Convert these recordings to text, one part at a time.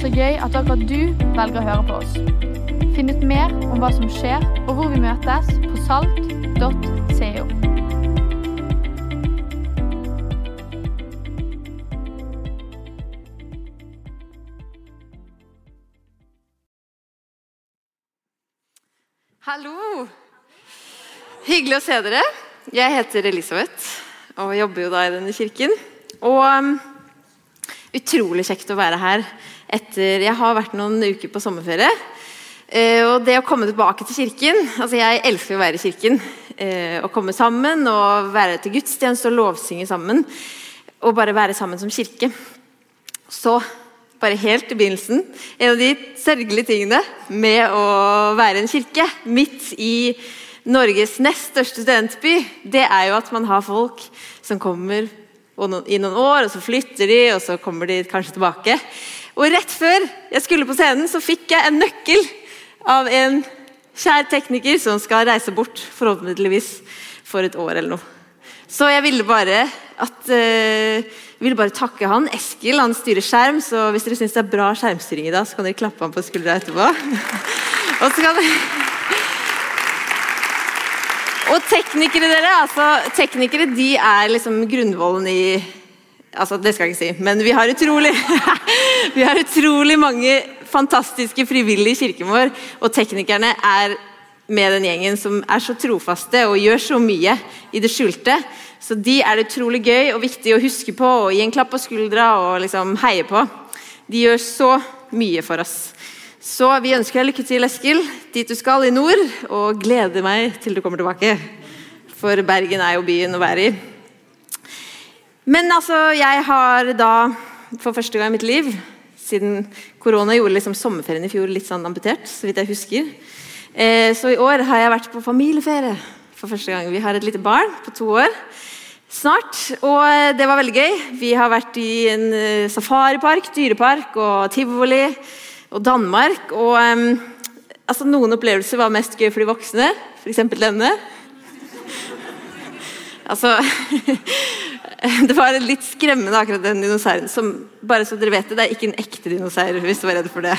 Så gøy at akkurat du velger å høre på oss. Finn ut mer om hva som skjer, og hvor vi møtes på salt.co. Hallo! Hyggelig å se dere. Jeg heter Elisabeth og jobber jo da i denne kirken. Og um, utrolig kjekt å være her etter Jeg har vært noen uker på sommerferie. Eh, og det å komme tilbake til kirken altså Jeg elsker å være i kirken. Eh, å komme sammen og være til gudstjeneste og lovsynge sammen. Og bare være sammen som kirke. Så bare helt i begynnelsen En av de sørgelige tingene med å være en kirke midt i Norges nest største studentby, det er jo at man har folk som kommer i noen år, og så flytter de, og så kommer de kanskje tilbake. Og rett før jeg skulle på scenen, så fikk jeg en nøkkel av en kjær tekniker som skal reise bort, forhåpentligvis for et år eller noe. Så jeg ville bare at uh, ville bare takke han. Eskil han styrer skjerm, så hvis dere syns det er bra skjermstyring i dag, så kan dere klappe han på skuldra etterpå. og så kan dere og teknikere, dere. altså Teknikere de er liksom grunnvollen i altså Det skal jeg ikke si, men vi har utrolig vi har utrolig mange fantastiske frivillige i kirken vår. Og teknikerne er med den gjengen som er så trofaste og gjør så mye i det skjulte. Så de er det utrolig gøy og viktig å huske på og gi en klapp på skuldra og liksom heie på. De gjør så mye for oss. Så vi ønsker deg lykke til, Eskil, dit du skal i nord, og gleder meg til du kommer tilbake. For Bergen er jo byen å være i. Men altså, jeg har da for første gang i mitt liv, siden korona gjorde liksom sommerferien i fjor litt sånn amputert, så vidt jeg husker, eh, så i år har jeg vært på familieferie for første gang. Vi har et lite barn på to år snart, og eh, det var veldig gøy. Vi har vært i en eh, safaripark, dyrepark og tivoli og Danmark. Og um, altså, Noen opplevelser var mest gøy for de voksne, f.eks. denne. altså Det var litt skremmende, akkurat den dinosauren. Som, bare så dere vet det, det er ikke en ekte dinosaur, hvis du var redd for det.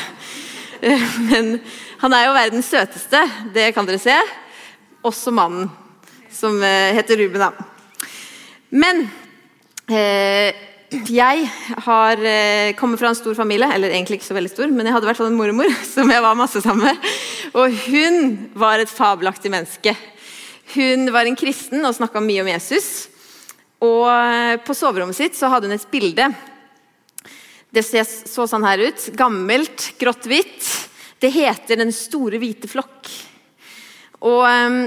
Men han er jo verdens søteste, det kan dere se. Også mannen, som eh, heter Ruben. da. Men eh, jeg har kommer kommet fra en stor familie, eller egentlig ikke så veldig stor, men jeg hadde i hvert fall en mormor som jeg var masse sammen med. Og hun var et fabelaktig menneske. Hun var en kristen og snakka mye om Jesus. Og eh, på soverommet sitt så hadde hun et bilde. Det så sånn her ut. Gammelt, grått-hvitt. Det heter 'Den store hvite flokk'. Og um,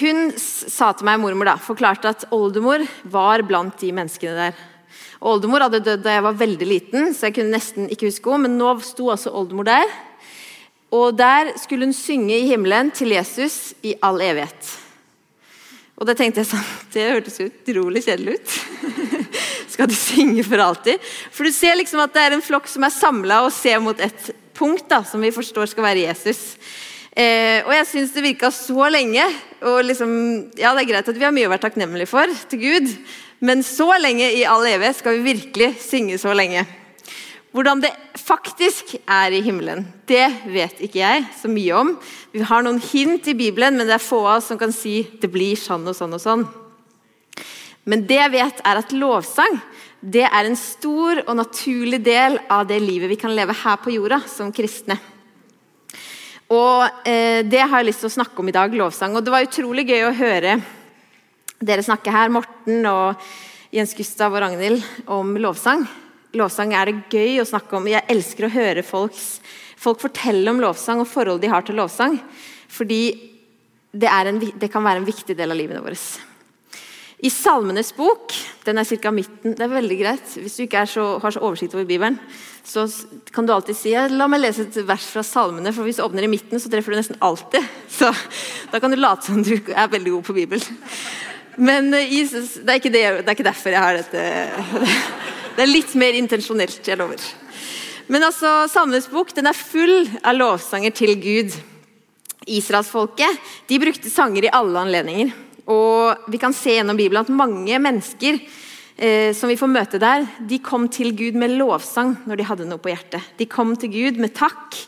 hun sa til meg, mormor, da, forklarte at oldemor var blant de menneskene der. Oldemor hadde dødd da jeg var veldig liten, så jeg kunne nesten ikke huske henne. Men nå sto altså oldemor der. Og der skulle hun synge i himmelen til Jesus i all evighet. Og da tenkte jeg sånn Det hørtes utrolig kjedelig ut. Skal du synge for alltid? For du ser liksom at det er en flokk som er samla og ser mot et punkt da, som vi forstår skal være Jesus. Eh, og jeg syns det virka så lenge. Og liksom, ja, Det er greit at vi har mye å være takknemlige for til Gud, men så lenge i all evighet skal vi virkelig synge så lenge. Hvordan det faktisk er i himmelen, det vet ikke jeg så mye om. Vi har noen hint i Bibelen, men det er få av oss som kan si det blir sånn og sånn og sånn. Men det jeg vet, er at lovsang det er en stor og naturlig del av det livet vi kan leve her på jorda som kristne. Og eh, Det har jeg lyst til å snakke om i dag, lovsang. Og Det var utrolig gøy å høre dere snakke her, Morten og Jens Gustav og Ragnhild, om lovsang. Lovsang er det gøy å snakke om. Jeg elsker å høre folks, folk fortelle om lovsang og forhold de har til lovsang. Fordi det, en, det kan være en viktig del av livet våre. I Salmenes bok den er ca. midten. Det er veldig greit. Hvis du ikke så, har så oversikt over Bibelen, så kan du alltid si la meg lese et vers fra Salmene. for Hvis du åpner i midten, så treffer du nesten alltid. Så Da kan du late som du er veldig god på Bibelen. Men eh, Jesus, det, er det, det, er ikke derfor jeg har dette. Det er litt mer intensjonelt, jeg lover. Men altså, Salmenes bok den er full av lovsanger til Gud. Israelsfolket brukte sanger i alle anledninger. Og Vi kan se gjennom Bibelen at mange mennesker eh, som vi får møte der, de kom til Gud med lovsang når de hadde noe på hjertet. De kom til Gud med takk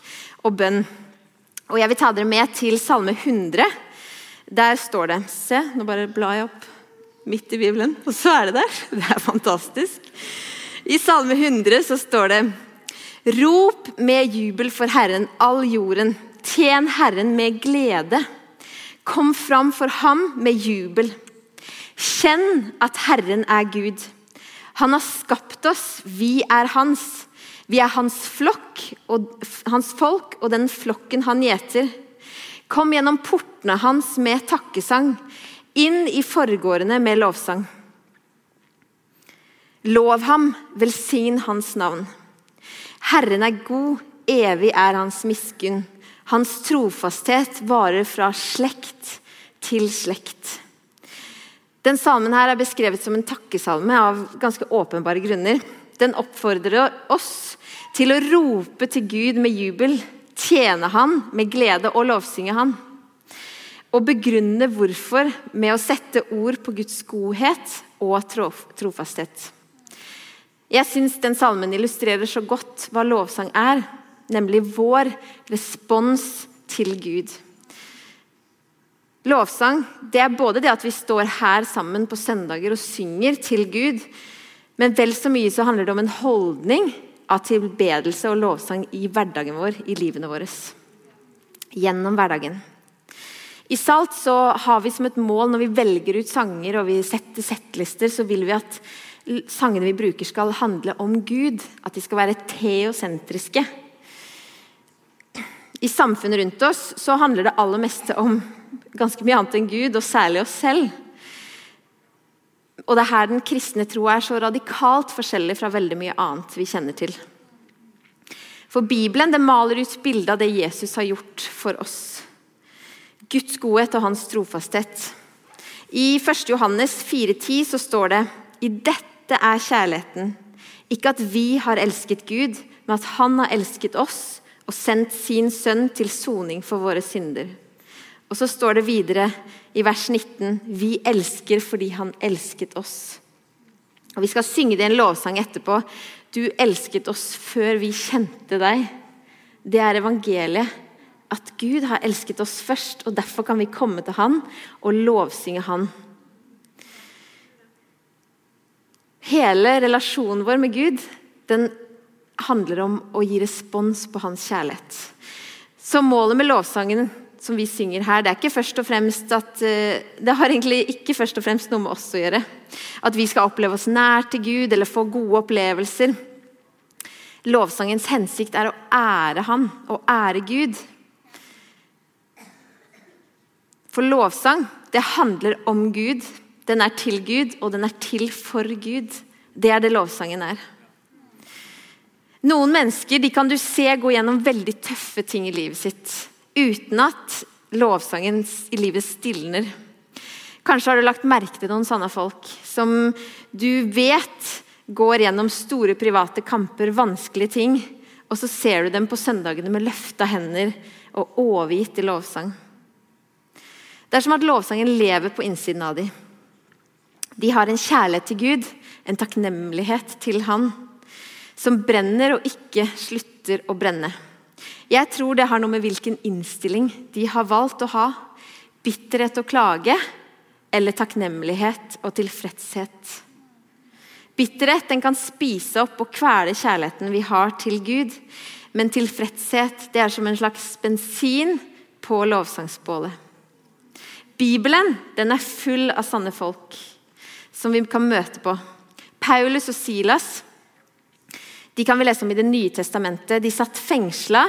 og bønn. Og Jeg vil ta dere med til Salme 100. Der står det Se, nå bare blar jeg opp midt i Bibelen, og så er det der. Det er fantastisk. I Salme 100 så står det Rop med jubel for Herren, all jorden. Tjen Herren med glede. Kom fram for ham med jubel. Kjenn at Herren er Gud. Han har skapt oss, vi er hans. Vi er hans flokk og hans folk og den flokken han gjeter. Kom gjennom portene hans med takkesang, inn i forgårdene med lovsang. Lov ham, velsign hans navn. Herren er god, evig er hans miskunn. Hans trofasthet varer fra slekt til slekt. Den salmen her er beskrevet som en takkesalme av ganske åpenbare grunner. Den oppfordrer oss til å rope til Gud med jubel, tjene Han med glede og lovsynge Han. Og begrunne hvorfor med å sette ord på Guds godhet og trofasthet. Jeg syns den salmen illustrerer så godt hva lovsang er, nemlig vår respons til Gud. Lovsang det er både det at vi står her sammen på søndager og synger til Gud, men vel så mye så handler det om en holdning av tilbedelse og lovsang i hverdagen vår, i livene våre. Gjennom hverdagen. I Salt så har vi som et mål når vi velger ut sanger og vi setter settlister, så vil vi at sangene vi bruker, skal handle om Gud. At de skal være teosentriske. I samfunnet rundt oss så handler det aller meste om ganske mye annet enn Gud, og særlig oss selv. Og det er her den kristne tro er så radikalt forskjellig fra veldig mye annet vi kjenner til. For Bibelen det maler ut bildet av det Jesus har gjort for oss. Guds godhet og hans trofasthet. I 1. Johannes 4,10 så står det I dette er kjærligheten. Ikke at vi har elsket Gud, men at Han har elsket oss og sendt sin sønn til soning for våre synder. Og så står det videre i vers 19.: Vi elsker fordi han elsket oss. Og Vi skal synge det i en lovsang etterpå. Du elsket oss før vi kjente deg. Det er evangeliet. At Gud har elsket oss først, og derfor kan vi komme til Han og lovsynge Han. Hele relasjonen vår med Gud den handler om å gi respons på hans kjærlighet. Så målet med lovsangen som vi synger her, det at eh, Det har egentlig ikke først og fremst noe med oss å gjøre. At vi skal oppleve oss nær til Gud eller få gode opplevelser. Lovsangens hensikt er å ære Han og ære Gud. For lovsang, det handler om Gud. Den er til Gud, og den er til for Gud. Det er det lovsangen er. Noen mennesker kan du se gå gjennom veldig tøffe ting i livet sitt uten at lovsangen i livet stilner. Kanskje har du lagt merke til noen sånne folk som du vet går gjennom store private kamper, vanskelige ting, og så ser du dem på søndagene med løfta hender og overgitt i lovsang. Det er som at lovsangen lever på innsiden av dem. De har en kjærlighet til Gud, en takknemlighet til Han, som brenner og ikke slutter å brenne. Jeg tror det har noe med hvilken innstilling de har valgt å ha. Bitterhet og klage eller takknemlighet og tilfredshet. Bitterhet kan spise opp og kvele kjærligheten vi har til Gud. Men tilfredshet er som en slags bensin på lovsangsbålet. Bibelen er full av sanne folk som vi kan møte på. Paulus og Silas de kan vi lese om i Det nye testamentet. De satt fengsla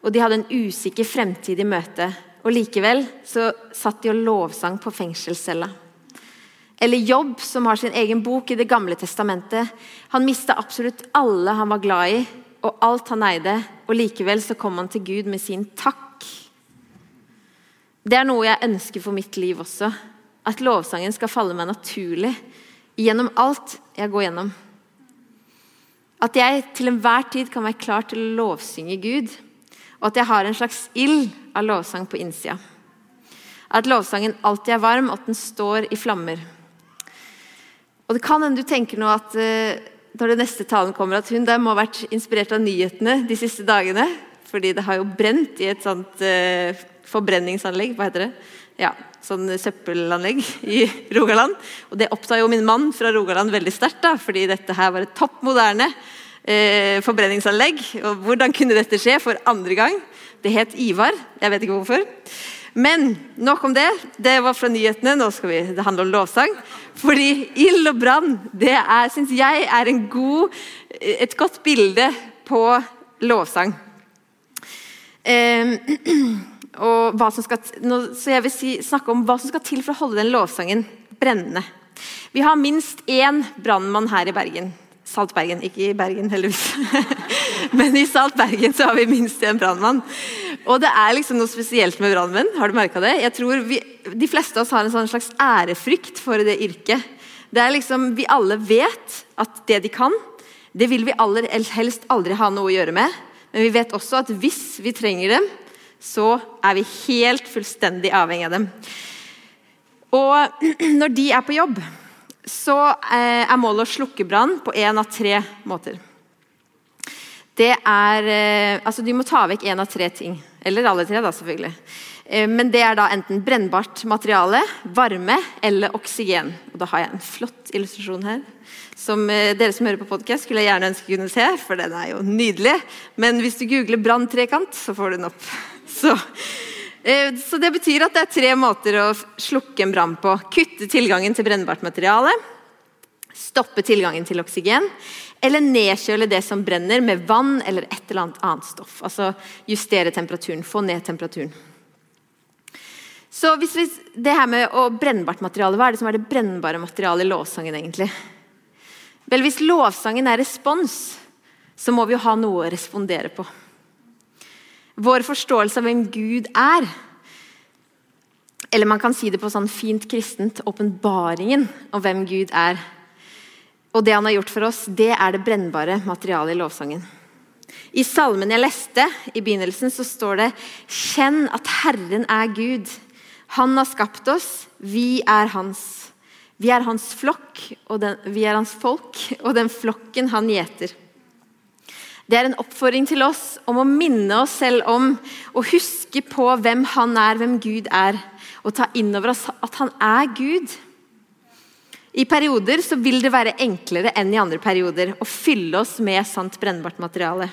og de hadde en usikker fremtid i møte. Og Likevel så satt de og lovsang på fengselscella. Eller Jobb, som har sin egen bok i Det gamle testamentet. Han mista absolutt alle han var glad i, og alt han eide. Og Likevel så kom han til Gud med sin takk. Det er noe jeg ønsker for mitt liv også. At lovsangen skal falle meg naturlig gjennom alt jeg går gjennom. At jeg til enhver tid kan være klar til å lovsynge Gud og at jeg har en slags ild av lovsang på innsida. At lovsangen alltid er varm, og at den står i flammer. Og det kan hende du tenker nå at uh, når det neste talen kommer, at hun der må ha vært inspirert av nyhetene de siste dagene. Fordi det har jo brent i et sånt uh, forbrenningsanlegg, hva heter det? Ja, sånn søppelanlegg i Rogaland. Og det opptar jo min mann fra Rogaland veldig sterkt, fordi dette her var et topp moderne eh, forbrenningsanlegg. Og hvordan kunne dette skje for andre gang? Det het Ivar. Jeg vet ikke hvorfor. Men nok om det. Det var fra nyhetene. Nå skal vi, det handler om lovsang. Fordi ild og brann det er, synes jeg er god, et godt bilde på lovsang. Eh, og hva som skal, så jeg vil si, snakke om hva som skal til for å holde den lovsangen brennende. Vi har minst én brannmann her i Bergen. Saltbergen, ikke i Bergen, heldigvis. Men i Saltbergen så har vi minst én brannmann. Og det er liksom noe spesielt med brannmenn. Har du merka det? Jeg tror vi, De fleste av oss har en sånn slags ærefrykt for det yrket. Det er liksom, Vi alle vet at det de kan, det vil vi aller helst aldri ha noe å gjøre med. Men vi vet også at hvis vi trenger dem, så er vi helt fullstendig avhengig av dem. Og når de er på jobb, så eh, er målet å slukke brann på én av tre måter. Det er eh, Altså, du må ta vekk én av tre ting. Eller alle tre, da, selvfølgelig. Eh, men det er da enten brennbart materiale, varme eller oksygen. Og da har jeg en flott illustrasjon her. Som dere som hører på podkast, skulle jeg gjerne ønske kunne se, for den er jo nydelig. Men hvis du googler branntrekant, så får du den opp. Så Eh, så Det betyr at det er tre måter å slukke en brann på. Kutte tilgangen til brennbart materiale, stoppe tilgangen til oksygen, eller nedkjøle det som brenner med vann eller et eller annet annet stoff. Altså justere temperaturen, få ned temperaturen. Så hvis vi, det her med å brennbart materiale, Hva er det som er det brennbare materialet i lovsangen? egentlig? Vel, Hvis lovsangen er respons, så må vi jo ha noe å respondere på. Vår forståelse av hvem Gud er. Eller man kan si det på sånn fint kristent åpenbaringen om hvem Gud er. Og det han har gjort for oss, det er det brennbare materialet i lovsangen. I salmen jeg leste i begynnelsen, så står det Kjenn at Herren er Gud. Han har skapt oss, vi er hans. Vi er hans flokk, og den, vi er hans folk, og den flokken han gjeter. Det er en oppfordring til oss om å minne oss selv om å huske på hvem Han er, hvem Gud er, og ta inn over oss at Han er Gud. I perioder så vil det være enklere enn i andre perioder å fylle oss med sant brennbart materiale.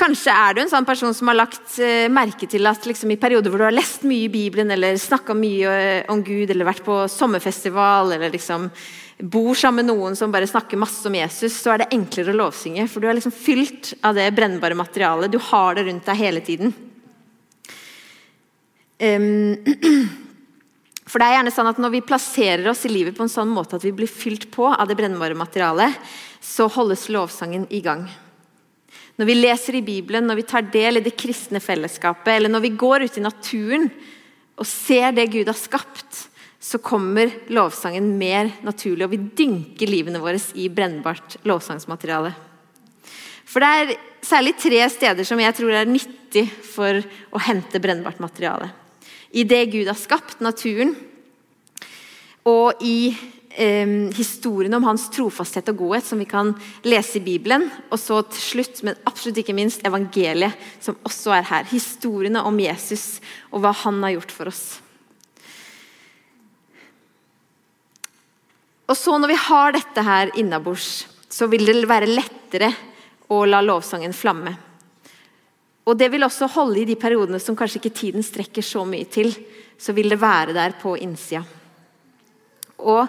Kanskje er du en sånn person som har lagt eh, merke til at liksom, i perioder hvor du har lest mye i Bibelen, eller snakka mye eh, om Gud, eller vært på sommerfestival, eller liksom bor sammen med noen som bare snakker masse om Jesus, så er det enklere å lovsynge. For du er liksom fylt av det brennbare materialet. Du har det rundt deg hele tiden. For det er gjerne sånn at Når vi plasserer oss i livet på en sånn måte at vi blir fylt på av det brennbare materialet, så holdes lovsangen i gang. Når vi leser i Bibelen, når vi tar del i det kristne fellesskapet, eller når vi går ut i naturen og ser det Gud har skapt, så kommer lovsangen mer naturlig, og vi dynker livene våre i brennbart lovsangsmateriale. For det er særlig tre steder som jeg tror er nyttig for å hente brennbart materiale. I det Gud har skapt, naturen, og i eh, historien om hans trofasthet og godhet, som vi kan lese i Bibelen. Og så til slutt, men absolutt ikke minst, evangeliet, som også er her. Historiene om Jesus og hva han har gjort for oss. Og så Når vi har dette her innabords, så vil det være lettere å la lovsangen flamme. Og Det vil også holde i de periodene som kanskje ikke tiden strekker så mye til. Så vil det være der på innsida. Og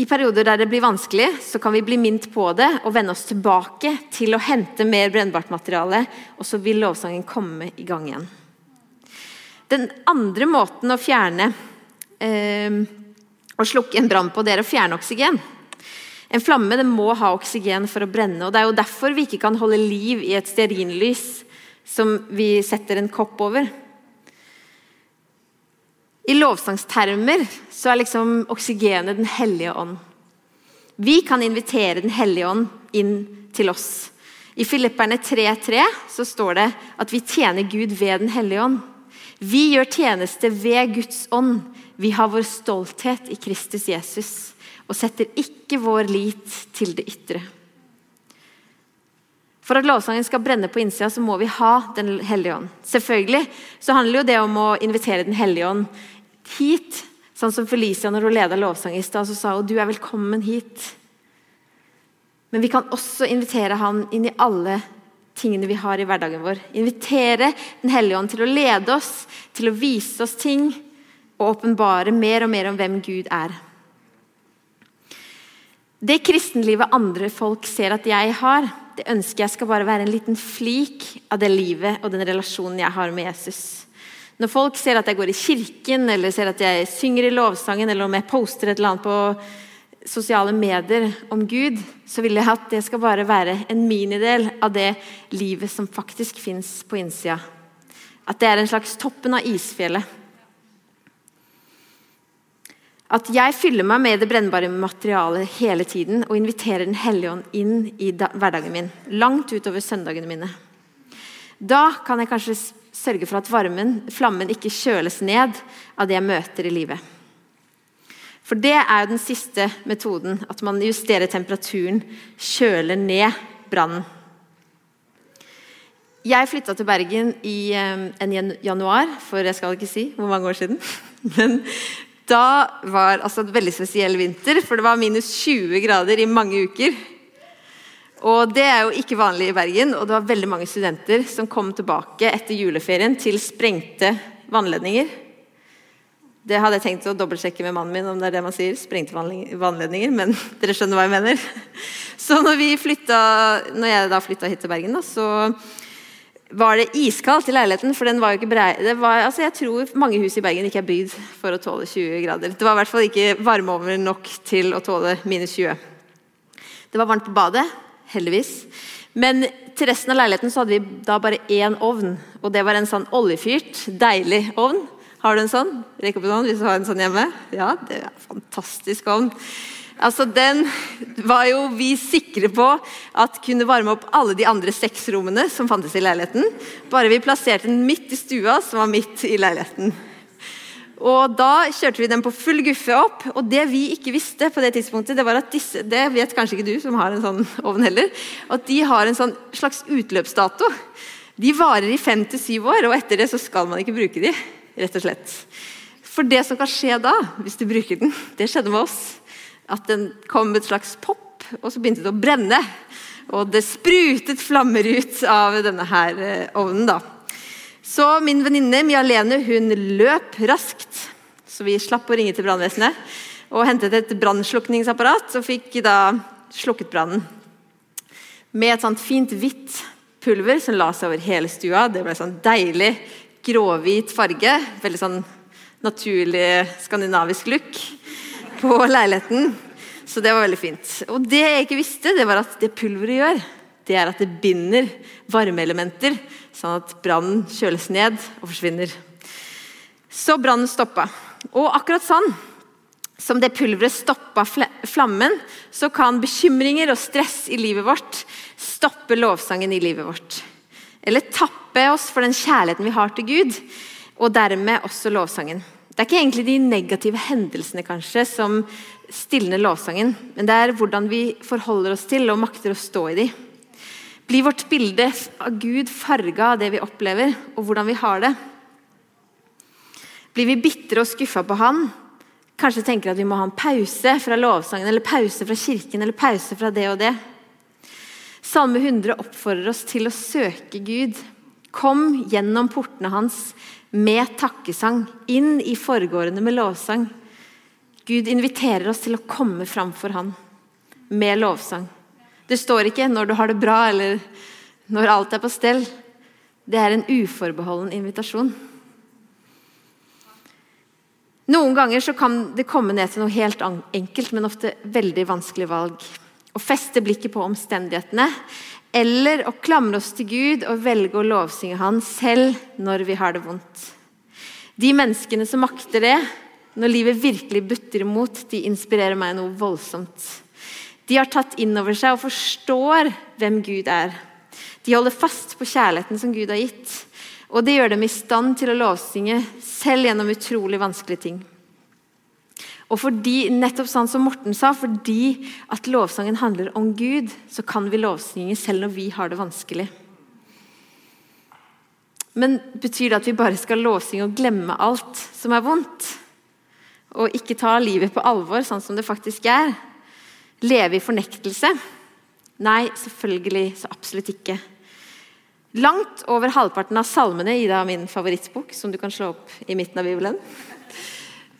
i perioder der det blir vanskelig, så kan vi bli minnet på det og vende oss tilbake til å hente mer brennbart materiale, og så vil lovsangen komme i gang igjen. Den andre måten å fjerne eh, å slukke en brann på, det er å fjerne oksygen. En flamme må ha oksygen for å brenne. og Det er jo derfor vi ikke kan holde liv i et stearinlys som vi setter en kopp over. I lovsangstermer så er liksom oksygenet Den hellige ånd. Vi kan invitere Den hellige ånd inn til oss. I Filipperne 3.3 så står det at vi tjener Gud ved Den hellige ånd. Vi gjør tjeneste ved Guds ånd Vi har vår stolthet i Kristus Jesus og setter ikke vår lit til det ytre. For at lovsangen skal brenne på innsida, så må vi ha Den hellige ånd. Selvfølgelig så handler jo det om å invitere Den hellige ånd hit. Sånn som Felicia når hun leda lovsang i stad, så sa hun du er velkommen hit. Men vi kan også invitere han inn i alle tingene vi har i hverdagen vår. Invitere Den hellige ånd til å lede oss, til å vise oss ting og åpenbare mer og mer om hvem Gud er. Det kristenlivet andre folk ser at jeg har, det ønsker jeg skal bare være en liten flik av det livet og den relasjonen jeg har med Jesus. Når folk ser at jeg går i kirken, eller ser at jeg synger i lovsangen, eller om jeg poster et eller annet på sosiale medier om Gud, så vil jeg at det skal bare være en minidel av det livet som faktisk fins på innsida. At det er en slags toppen av isfjellet. At jeg fyller meg med det brennbare materialet hele tiden og inviterer Den hellige ånd inn i hverdagen min, langt utover søndagene mine. Da kan jeg kanskje sørge for at varmen, flammen, ikke kjøles ned av det jeg møter i livet. For det er jo den siste metoden, at man justerer temperaturen, kjøler ned brannen. Jeg flytta til Bergen i eh, en januar for jeg skal ikke si hvor mange år siden. Men da var altså en veldig spesiell vinter, for det var minus 20 grader i mange uker. Og Det er jo ikke vanlig i Bergen, og det var veldig mange studenter som kom tilbake etter juleferien til sprengte vannledninger. Det hadde jeg tenkt å dobbeltsjekke med mannen min, om det er det man sier. sprengte vannledninger, Men dere skjønner hva jeg mener. Så når, flytta, når jeg da flytta hit til Bergen, da, så var det iskaldt i leiligheten. For den var jo ikke brei. Var, altså jeg tror mange hus i Bergen ikke er bygd for å tåle 20 grader. Det var i hvert fall ikke varmeovner nok til å tåle minus 20. Det var varmt på badet, heldigvis. Men til resten av leiligheten så hadde vi da bare én ovn. Og det var en sånn oljefyrt, deilig ovn. Har du en sånn? Rekk opp en hånd hvis du har en sånn hjemme. Ja, det er en fantastisk ovn. Altså, Den var jo vi sikre på at kunne varme opp alle de andre seks rommene som fantes i leiligheten. Bare vi plasserte den midt i stua, som var midt i leiligheten. Og Da kjørte vi den på full guffe opp. Og det vi ikke visste, på det tidspunktet, det var at disse Det vet kanskje ikke du som har en sånn ovn heller. At de har en sånn slags utløpsdato. De varer i fem til syv år, og etter det så skal man ikke bruke de, rett og slett. For det som kan skje da, hvis du bruker den, det skjedde med oss at den kom et slags pop, og så begynte det å brenne. Og det sprutet flammer ut av denne her eh, ovnen. da. Så min venninne Mia Lene hun løp raskt, så vi slapp å ringe til brannvesenet. Og hentet et brannslukningsapparat og fikk da slukket brannen. Med et sånt fint hvitt pulver som la seg over hele stua. Det ble sånn deilig gråhvit farge. Veldig sånn naturlig skandinavisk look på leiligheten. Så det var veldig fint. Og det jeg ikke visste, det var at det pulveret gjør, det er at det binder varmeelementer, sånn at brannen kjøles ned og forsvinner. Så brannen stoppa. Og akkurat sånn som det pulveret stoppa flammen, så kan bekymringer og stress i livet vårt stoppe lovsangen i livet vårt. Eller tappe oss for den kjærligheten vi har til Gud, og dermed også lovsangen. Det er ikke egentlig de negative hendelsene kanskje som stilner lovsangen, men det er hvordan vi forholder oss til og makter å stå i de. Blir vårt bilde av Gud farga av det vi opplever, og hvordan vi har det? Blir vi bitre og skuffa på Han? Kanskje tenker at vi må ha en pause fra lovsangen, eller pause fra kirken, eller pause fra det og det? Salme 100 oppfordrer oss til å søke Gud. Kom gjennom portene hans med takkesang, inn i forgårdene med lovsang. Gud inviterer oss til å komme framfor Han med lovsang. Det står ikke 'når du har det bra' eller 'når alt er på stell'. Det er en uforbeholden invitasjon. Noen ganger så kan det komme ned til noe helt enkelt, men ofte veldig vanskelig valg. Å feste blikket på omstendighetene eller å klamre oss til Gud og velge å lovsynge Han selv når vi har det vondt. De menneskene som makter det, når livet virkelig butter imot, de inspirerer meg noe voldsomt. De har tatt inn over seg og forstår hvem Gud er. De holder fast på kjærligheten som Gud har gitt. Og det gjør dem i stand til å lovsynge selv gjennom utrolig vanskelige ting. Og fordi, nettopp sånn som Morten sa, fordi at lovsangen handler om Gud, så kan vi lovsynge selv når vi har det vanskelig. Men betyr det at vi bare skal lovsynge og glemme alt som er vondt? Og ikke ta livet på alvor, sånn som det faktisk er? Leve i fornektelse? Nei, selvfølgelig så absolutt ikke. Langt over halvparten av salmene i min favorittbok, som du kan slå opp i midten av Bibelen,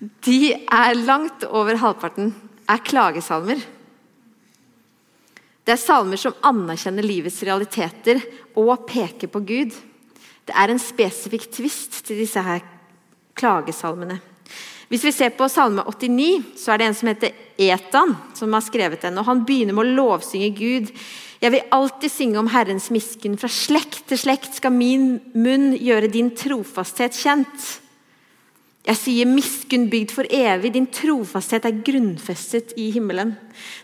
de er langt over halvparten er klagesalmer. Det er salmer som anerkjenner livets realiteter og peker på Gud. Det er en spesifikk tvist til disse her klagesalmene. Hvis vi ser på Salme 89, så er det en som heter Etan, som har skrevet den. og Han begynner med å lovsynge Gud. Jeg vil alltid synge om Herrens miskunn. Fra slekt til slekt skal min munn gjøre din trofasthet kjent. Jeg sier miskunn bygd for evig, din trofasthet er grunnfestet i himmelen.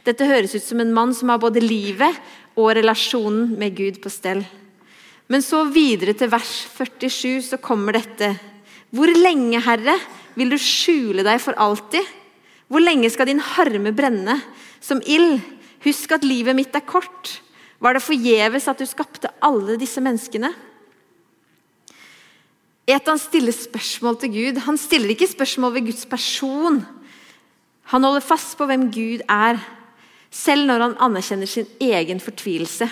Dette høres ut som en mann som har både livet og relasjonen med Gud på stell. Men så videre til vers 47 så kommer dette. Hvor lenge, Herre, vil du skjule deg for alltid? Hvor lenge skal din harme brenne som ild? Husk at livet mitt er kort. Var det forgjeves at du skapte alle disse menneskene? Etan stiller spørsmål til Gud. Han stiller ikke spørsmål ved Guds person. Han holder fast på hvem Gud er, selv når han anerkjenner sin egen fortvilelse.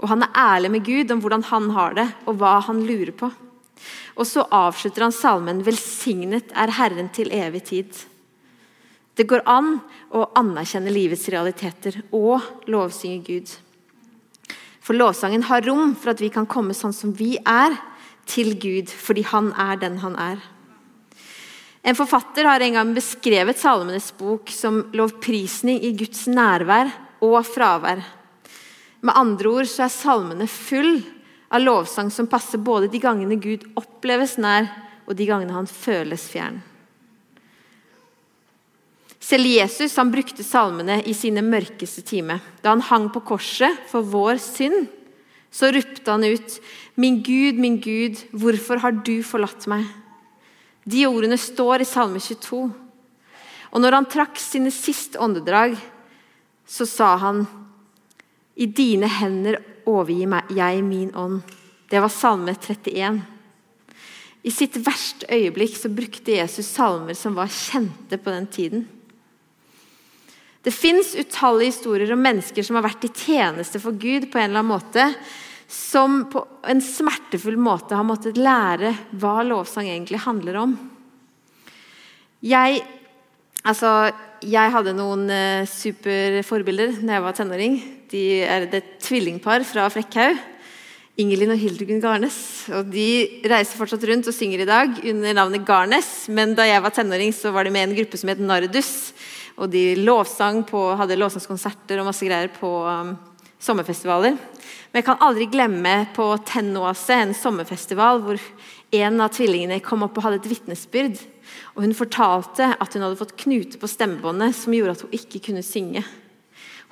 Og han er ærlig med Gud om hvordan han har det, og hva han lurer på. Og så avslutter han salmen 'Velsignet er Herren til evig tid'. Det går an å anerkjenne livets realiteter og lovsynge Gud. For lovsangen har rom for at vi kan komme sånn som vi er, til Gud, fordi han er den han er. En forfatter har en gang beskrevet Salmenes bok som lovprisning i Guds nærvær og fravær. Med andre ord så er salmene full av lovsang som passer både de gangene Gud oppleves nær, og de gangene han føles fjern. Selv Jesus han brukte salmene i sine mørkeste time. Da han hang på korset for vår synd, så ropte han ut, 'Min Gud, min Gud, hvorfor har du forlatt meg?' De ordene står i Salme 22. Og når han trakk sine siste åndedrag, så sa han, 'I dine hender overgir jeg min ånd. Det var salme 31. I sitt verste øyeblikk så brukte Jesus salmer som var kjente på den tiden. Det fins utallige historier om mennesker som har vært i tjeneste for Gud på en eller annen måte, som på en smertefull måte har måttet lære hva lovsang egentlig handler om. Jeg, altså, jeg hadde noen uh, superforbilder da jeg var tenåring. De er et tvillingpar fra Flekkhaug. Ingelin og Hildegunn Garnes. Og De reiser fortsatt rundt og synger i dag under navnet Garnes. Men da jeg var tenåring, så var de med i en gruppe som het Nardus. Og de lovsang på, hadde lovsangskonserter og masse greier på um, sommerfestivaler. Men jeg kan aldri glemme på Tennoase, en sommerfestival, hvor en av tvillingene kom opp og hadde et vitnesbyrd. Og hun fortalte at hun hadde fått knute på stemmebåndet som gjorde at hun ikke kunne synge.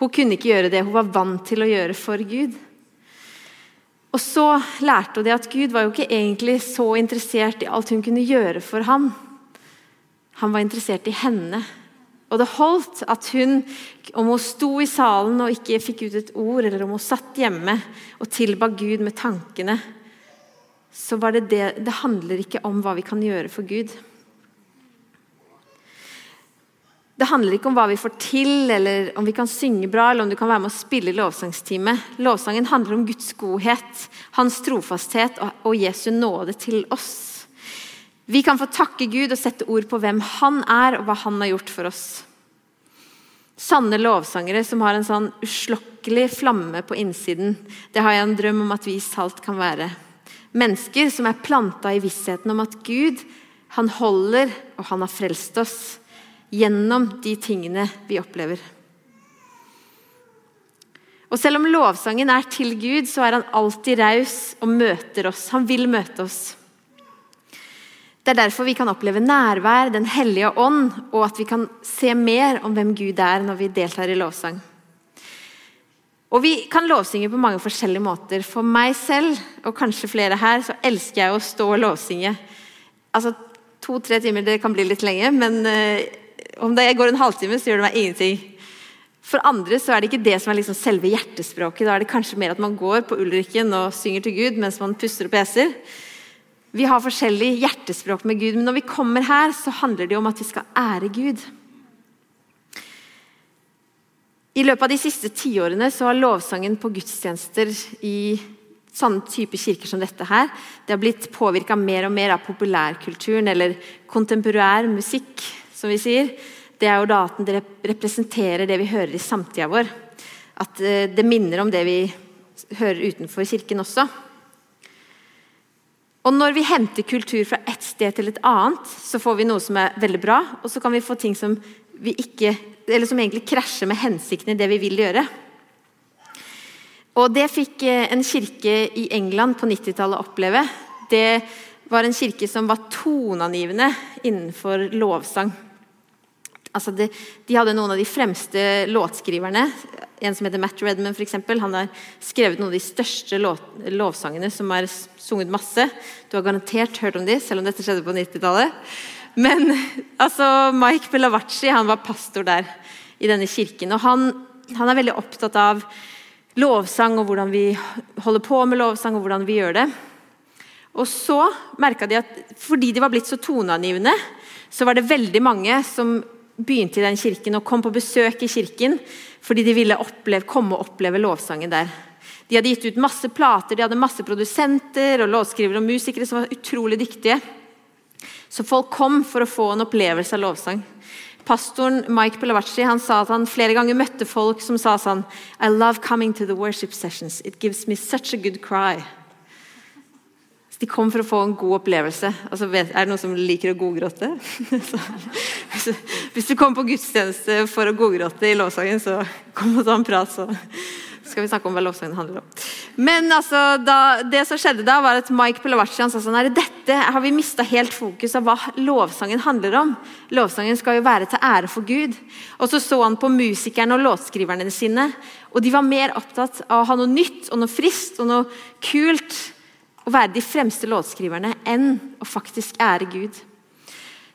Hun kunne ikke gjøre det hun var vant til å gjøre for Gud. Og så lærte hun det at Gud var jo ikke egentlig så interessert i alt hun kunne gjøre for ham. Han var interessert i henne. Og det holdt at hun, om hun sto i salen og ikke fikk ut et ord, eller om hun satt hjemme og tilba Gud med tankene, så var det det Det handler ikke om hva vi kan gjøre for Gud. Det handler ikke om hva vi får til, eller om vi kan synge bra, eller om du kan være med å spille lovsangstime. Lovsangen handler om Guds godhet, hans trofasthet og Jesu nåde til oss. Vi kan få takke Gud og sette ord på hvem han er, og hva han har gjort for oss. Sanne lovsangere som har en sånn uslokkelig flamme på innsiden. Det har jeg en drøm om at vi salt kan være. Mennesker som er planta i vissheten om at Gud, han holder, og han har frelst oss gjennom de tingene vi opplever. Og Selv om lovsangen er til Gud, så er han alltid raus og møter oss. Han vil møte oss. Det er derfor vi kan oppleve nærvær, Den hellige ånd, og at vi kan se mer om hvem Gud er når vi deltar i lovsang. Og Vi kan lovsynge på mange forskjellige måter. For meg selv, og kanskje flere her, så elsker jeg å stå og lovsynge. Altså, To-tre timer det kan bli litt lenge, men eh, Om det går en halvtime, så gjør det meg ingenting. For andre så er det ikke det som er liksom selve hjertespråket. Da er det kanskje mer at man går på Ulrikken og synger til Gud mens man puster og peser. Vi har forskjellig hjertespråk med Gud, men når vi kommer her, så handler det om at vi skal ære Gud. I løpet av de siste tiårene så har lovsangen på gudstjenester i sånne type kirker som dette her, det har blitt påvirka mer og mer av populærkulturen, eller kontemporær musikk, som vi sier. Det er jo da at den representerer det vi hører i samtida vår. At eh, det minner om det vi hører utenfor kirken også. Og Når vi henter kultur fra ett sted til et annet, så får vi noe som er veldig bra, og så kan vi få ting som, vi ikke, eller som egentlig krasjer med hensikten i det vi vil gjøre. Og Det fikk eh, en kirke i England på 90-tallet oppleve. Det var en kirke som var toneangivende innenfor lovsang. Altså det, de hadde noen av de fremste låtskriverne. En som heter Matt Redman, eksempel. Han har skrevet noen av de største lov, lovsangene som er sunget masse. Du har garantert hørt om de, selv om dette skjedde på 90-tallet. Men altså, Mike Belavacci han var pastor der i denne kirken. og han, han er veldig opptatt av lovsang og hvordan vi holder på med lovsang og hvordan vi gjør det. Og så merka de at fordi de var blitt så toneangivende, så var det veldig mange som begynte i den kirken og kom på besøk i kirken fordi de ville oppleve, komme og oppleve lovsangen der. De hadde gitt ut masse plater, de hadde masse produsenter og låtskrivere og musikere som var utrolig dyktige. Så folk kom for å få en opplevelse av lovsang. Pastoren Mike Pelavacci han sa at han flere ganger møtte folk som sa sånn I love coming to the worship sessions. It gives me such a good cry. De kom for å få en god opplevelse. Altså, er det noen som liker å godgråte? hvis du kommer på gudstjeneste for å godgråte i lovsangen, så kom og ta en prat, så skal vi snakke om hva lovsangen handler om. Men altså, da, det som skjedde da, var at Mike Pelavacian sa sånn dette har vi mista helt fokus av hva lovsangen handler om. Lovsangen skal jo være til ære for Gud. Og så så han på musikerne og låtskriverne sine, og de var mer opptatt av å ha noe nytt og noe friskt og noe kult å være de fremste låtskriverne enn å faktisk ære Gud.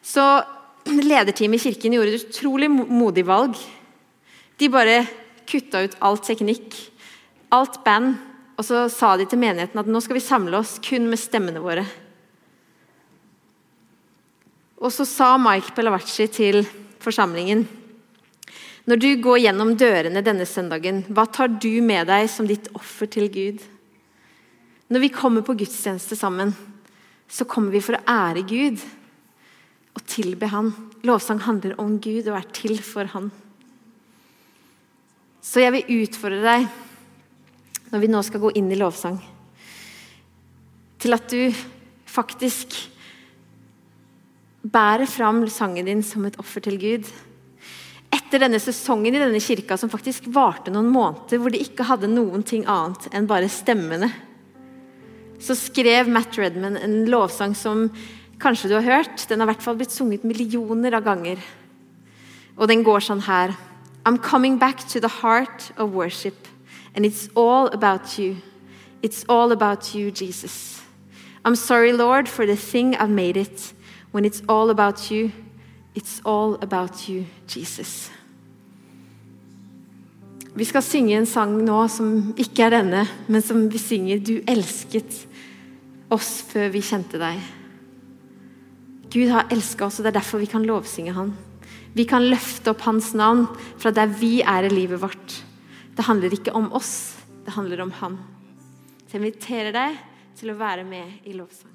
Så lederteamet i kirken gjorde et utrolig modig valg. De bare kutta ut all teknikk, alt band, og så sa de til menigheten at nå skal vi samle oss kun med stemmene våre. Og så sa Mike Pellavacci til forsamlingen Når du går gjennom dørene denne søndagen, hva tar du med deg som ditt offer til Gud? Når vi kommer på gudstjeneste sammen, så kommer vi for å ære Gud og tilbe Han. Lovsang handler om Gud og er til for Han. Så jeg vil utfordre deg, når vi nå skal gå inn i lovsang, til at du faktisk bærer fram sangen din som et offer til Gud. Etter denne sesongen i denne kirka som faktisk varte noen måneder, hvor de ikke hadde noen ting annet enn bare stemmene, så skrev Matt Redman en lovsang som kanskje du har hørt. Den har i hvert fall blitt sunget millioner av ganger. Og den går sånn her. I'm coming back to the heart of worship, and it's all about you. It's all about you, Jesus. I'm sorry, Lord, for the thing I've made it. When it's all about you, it's all about you, Jesus. Vi skal synge en sang nå som ikke er denne, men som vi synger 'Du elsket oss før vi kjente deg'. Gud har elska oss, og det er derfor vi kan lovsynge Han. Vi kan løfte opp hans navn fra der vi er i livet vårt. Det handler ikke om oss, det handler om han. Så jeg inviterer deg til å være med i lovsang.